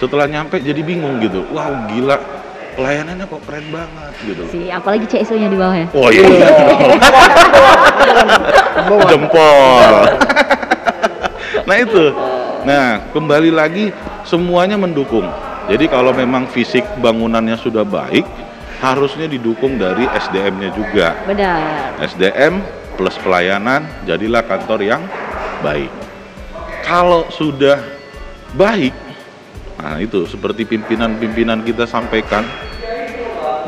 Setelah nyampe jadi bingung gitu. Wow, gila. Pelayanannya kok keren banget gitu. Si apalagi CSO-nya di bawah ya. Oh iya. Jempol. nah itu. Nah, kembali lagi semuanya mendukung. Jadi kalau memang fisik bangunannya sudah baik, harusnya didukung dari SDM-nya juga. Benar. SDM plus pelayanan, jadilah kantor yang baik. Kalau sudah baik, nah itu seperti pimpinan-pimpinan kita sampaikan,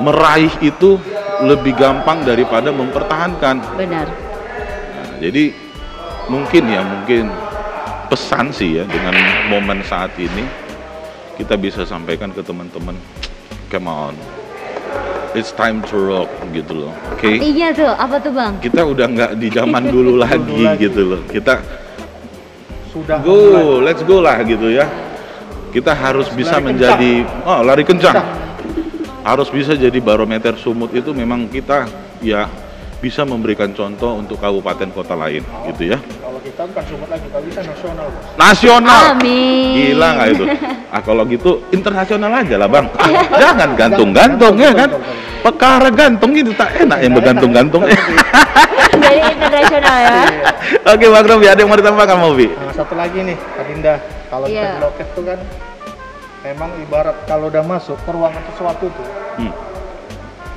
meraih itu lebih gampang daripada mempertahankan. Benar. Nah, jadi mungkin ya mungkin pesan sih ya dengan momen saat ini kita bisa sampaikan ke teman-teman, come on, it's time to rock gitu loh, oke? Iya tuh, apa tuh bang? Kita udah nggak di zaman dulu lagi gitu loh, kita Sudah go, let's go lah gitu ya. Kita harus bisa Lari menjadi, oh lari kencang, harus bisa jadi barometer sumut itu memang kita ya bisa memberikan contoh untuk kabupaten kota lain gitu ya. Kalau kita bukan sumut lagi, kalau bisa nasional. Bos. Nasional. Amin. Gila nggak itu? Ah kalau gitu internasional aja lah bang. Ah, jangan gantung-gantung ya kan? Perkara gantung itu tak enak yang bergantung-gantung. Jadi internasional ya. Oke bang Robi, ada yang mau ditambahkan mau Bi? Nah, satu lagi nih, Kak Dinda. Kalau kita Iya. di loket tuh kan memang ibarat kalau udah masuk ke ruangan sesuatu tuh Hmm.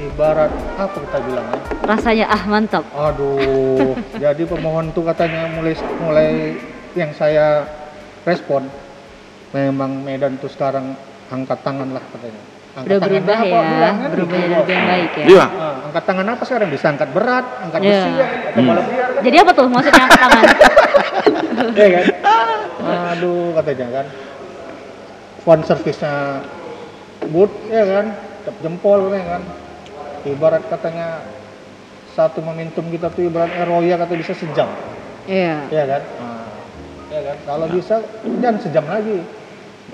Ibarat apa kita bilangnya? Rasanya ah mantap. Aduh, jadi pemohon tuh katanya mulai mulai yang saya respon memang Medan tuh sekarang angkat tangan lah katanya. Angkat Udah tangan berubah apa ya, bilang kan berubah gitu, jadi lebih Bos. baik ya. Iya. Ah, angkat tangan apa sekarang bisa angkat berat, angkat Iya. besi ya, atau Hmm. liar kan? Jadi apa tuh maksudnya angkat tangan? Iya kan? Aduh katanya kan. Phone service-nya good ya kan, jempol ya kan. Ibarat katanya satu momentum kita tuh ibarat Eroya kata bisa sejam, Iya. ya kan? Nah, ya kan? Kalau bisa jangan sejam lagi.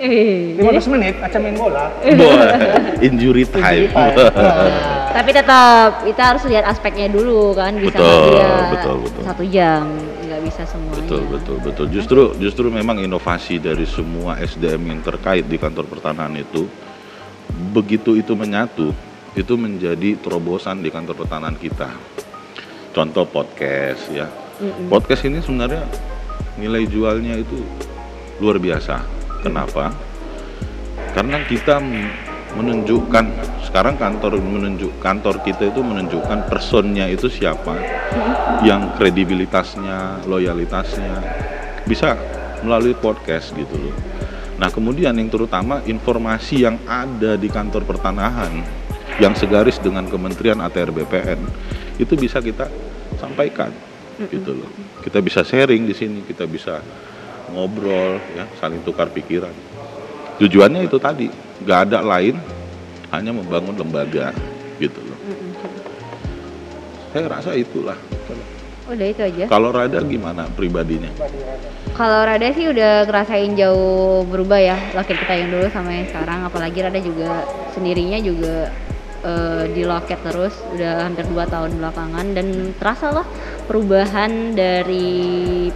Eh, 15 menit aja main bola. Boy, injury time. Injury time. Tapi tetap kita harus lihat aspeknya dulu kan bisa Betul, dia betul, betul. satu jam nggak bisa semuanya. betul, betul, betul. Justru, justru memang inovasi dari semua SDM yang terkait di kantor pertanahan itu, begitu itu menyatu, itu menjadi terobosan di kantor pertanahan kita. Contoh podcast ya. Podcast ini sebenarnya nilai jualnya itu luar biasa. Kenapa? Karena kita menunjukkan sekarang kantor menunjuk kantor kita itu menunjukkan personnya itu siapa, yang kredibilitasnya, loyalitasnya bisa melalui podcast gitu loh. Nah kemudian yang terutama informasi yang ada di kantor pertanahan yang segaris dengan Kementerian ATR BPN itu bisa kita sampaikan gitu loh. Kita bisa sharing di sini, kita bisa ngobrol ya, saling tukar pikiran. Tujuannya itu tadi, nggak ada lain, hanya membangun lembaga gitu loh. Saya rasa itulah. Udah itu aja. Kalau Rada gimana pribadinya? Kalau Rada sih udah ngerasain jauh berubah ya loket kita yang dulu sama yang sekarang apalagi Rada juga sendirinya juga eh, di loket terus udah hampir 2 tahun belakangan dan terasa lah perubahan dari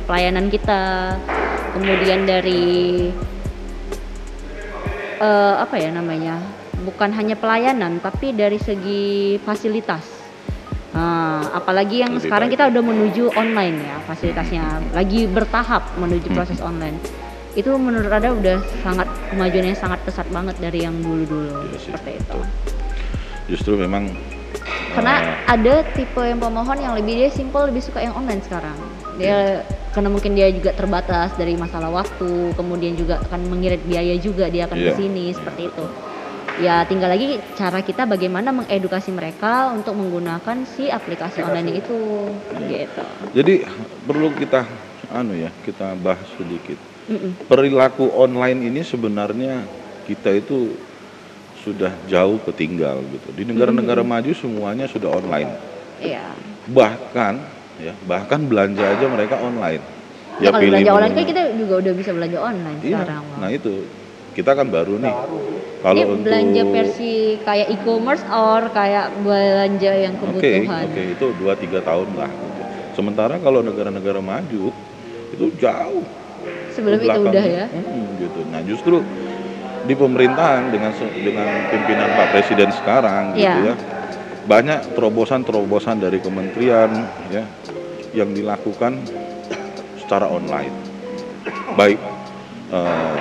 pelayanan kita kemudian dari eh, apa ya namanya bukan hanya pelayanan tapi dari segi fasilitas Nah, apalagi yang Lebih sekarang baik. kita udah menuju online ya fasilitasnya lagi bertahap menuju Hmm. proses online itu menurut Ada udah sangat kemajuannya sangat pesat banget dari yang dulu-dulu Iya sih, seperti itu betul. Justru memang karena eh, ada tipe yang pemohon yang lebih dia simple lebih suka yang online sekarang. Dia karena mungkin dia juga terbatas dari masalah waktu kemudian juga akan mengirit biaya juga dia akan Iya. ke sini seperti itu. Ya tinggal lagi cara kita bagaimana mengedukasi mereka untuk menggunakan si aplikasi online itu. Gitu. Jadi perlu kita anu ya, kita bahas sedikit. Mm-mm. Perilaku online ini sebenarnya kita itu sudah jauh ketinggal gitu. Di negara-negara maju semuanya sudah online. iya Bahkan ya, bahkan belanja aja mereka online. ya, kalau belanja online kan kita juga udah bisa belanja online Iya, sekarang nah itu kita kan baru nih. Kalau Ini untuk belanja versi kayak e-commerce or kayak belanja yang Oke, kebutuhan. oke itu 2-3 tahun lah. gitu. Sementara kalau negara-negara maju itu jauh Sebelum itu udah ya. Mm, gitu. Nah justru di pemerintahan dengan dengan pimpinan Pak Presiden sekarang gitu Iya. ya banyak terobosan-terobosan dari kementerian ya yang dilakukan secara online baik eh,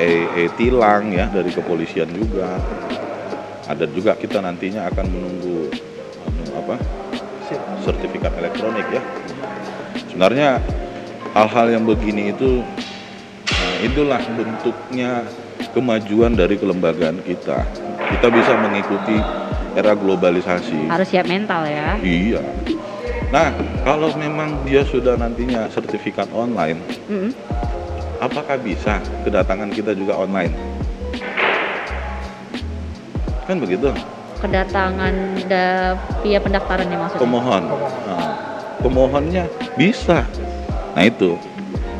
e, e-tilang ya dari kepolisian juga ada juga kita nantinya akan menunggu anu, apa sertifikat elektronik ya. Sebenarnya hal-hal yang begini itu nah, itulah bentuknya kemajuan dari kelembagaan kita. Kita bisa mengikuti era globalisasi. Harus siap mental ya. Iya. Nah, kalau memang dia sudah nantinya sertifikat online, Mm-mm. apakah bisa kedatangan kita juga online? Kan begitu. Kedatangan da, via pendaftaran ya maksudnya. pemohon. Nah, pemohonnya bisa. Nah itu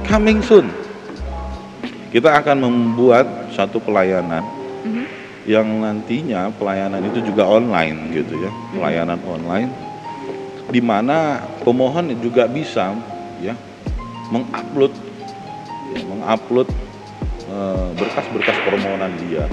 coming soon. Kita akan membuat satu pelayanan Mhm. yang nantinya pelayanan itu juga online gitu ya, pelayanan online di mana pemohon juga bisa ya mengupload ya, mengupload eh, berkas-berkas permohonan dia,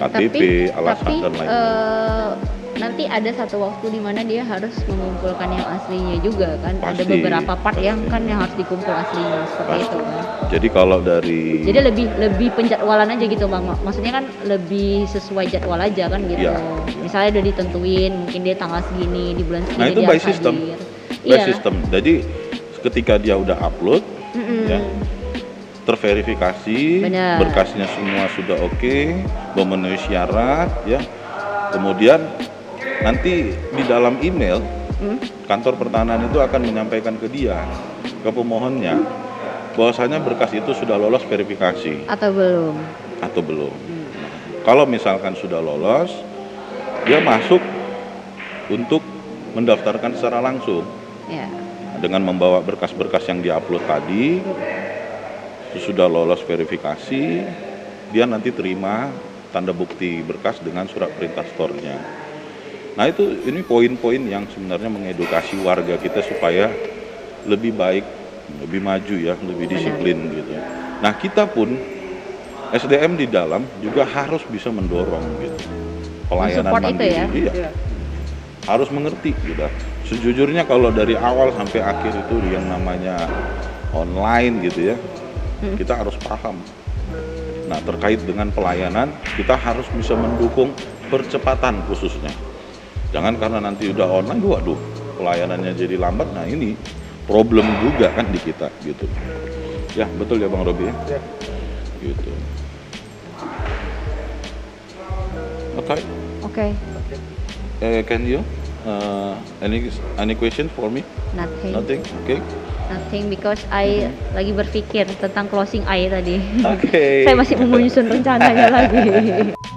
KTP, alasan tapi dan lain-lain. eh, nanti ada satu waktu di mana dia harus mengumpulkan yang aslinya juga kan. Ada Pasti, beberapa part yang kan yang harus dikumpul aslinya seperti Pasti. itu kan. Jadi kalau dari Jadi lebih lebih penjadwalan aja gitu bang. Mak- Maksudnya kan lebih sesuai jadwal aja kan gitu. Iya. Misalnya udah ditentuin mungkin dia tanggal segini di bulan segini Nah, itu dia by harus system. hadir. by Iya. system. Jadi ketika dia udah upload, Mm-mm. ya, terverifikasi, Benar. berkasnya semua sudah oke, memenuhi syarat, ya. Kemudian nanti di dalam email Mm. kantor pertahanan itu akan menyampaikan ke dia, ke pemohonnya, bahwasanya berkas itu sudah lolos verifikasi Atau belum? atau belum. Hmm. Kalau misalkan sudah lolos, dia masuk untuk mendaftarkan secara langsung Ya. dengan membawa berkas-berkas yang diupload tadi sesudah lolos verifikasi dia nanti terima tanda bukti berkas dengan surat perintah store-nya nah itu ini poin-poin yang sebenarnya mengedukasi warga kita supaya lebih baik lebih maju ya lebih disiplin gitu nah kita pun SDM di dalam juga harus bisa mendorong gitu pelayanan mandiri ya? Iya Iya. harus mengerti gitu. Sejujurnya kalau dari awal sampai akhir itu yang namanya online gitu ya, Hmm. kita harus paham. Nah terkait dengan pelayanan kita harus bisa mendukung percepatan khususnya. Jangan karena nanti udah online, waduh pelayanannya jadi lambat. Nah ini problem juga kan di kita gitu. Ya betul ya Bang Robi ya. Ya. Gitu. Oke. Oke. Uh, can you uh, any any question for me? Nothing. Nothing. Okay. Nothing because I lagi berpikir tentang closing I tadi. Oke. Saya masih mau menyusun rencananya lagi.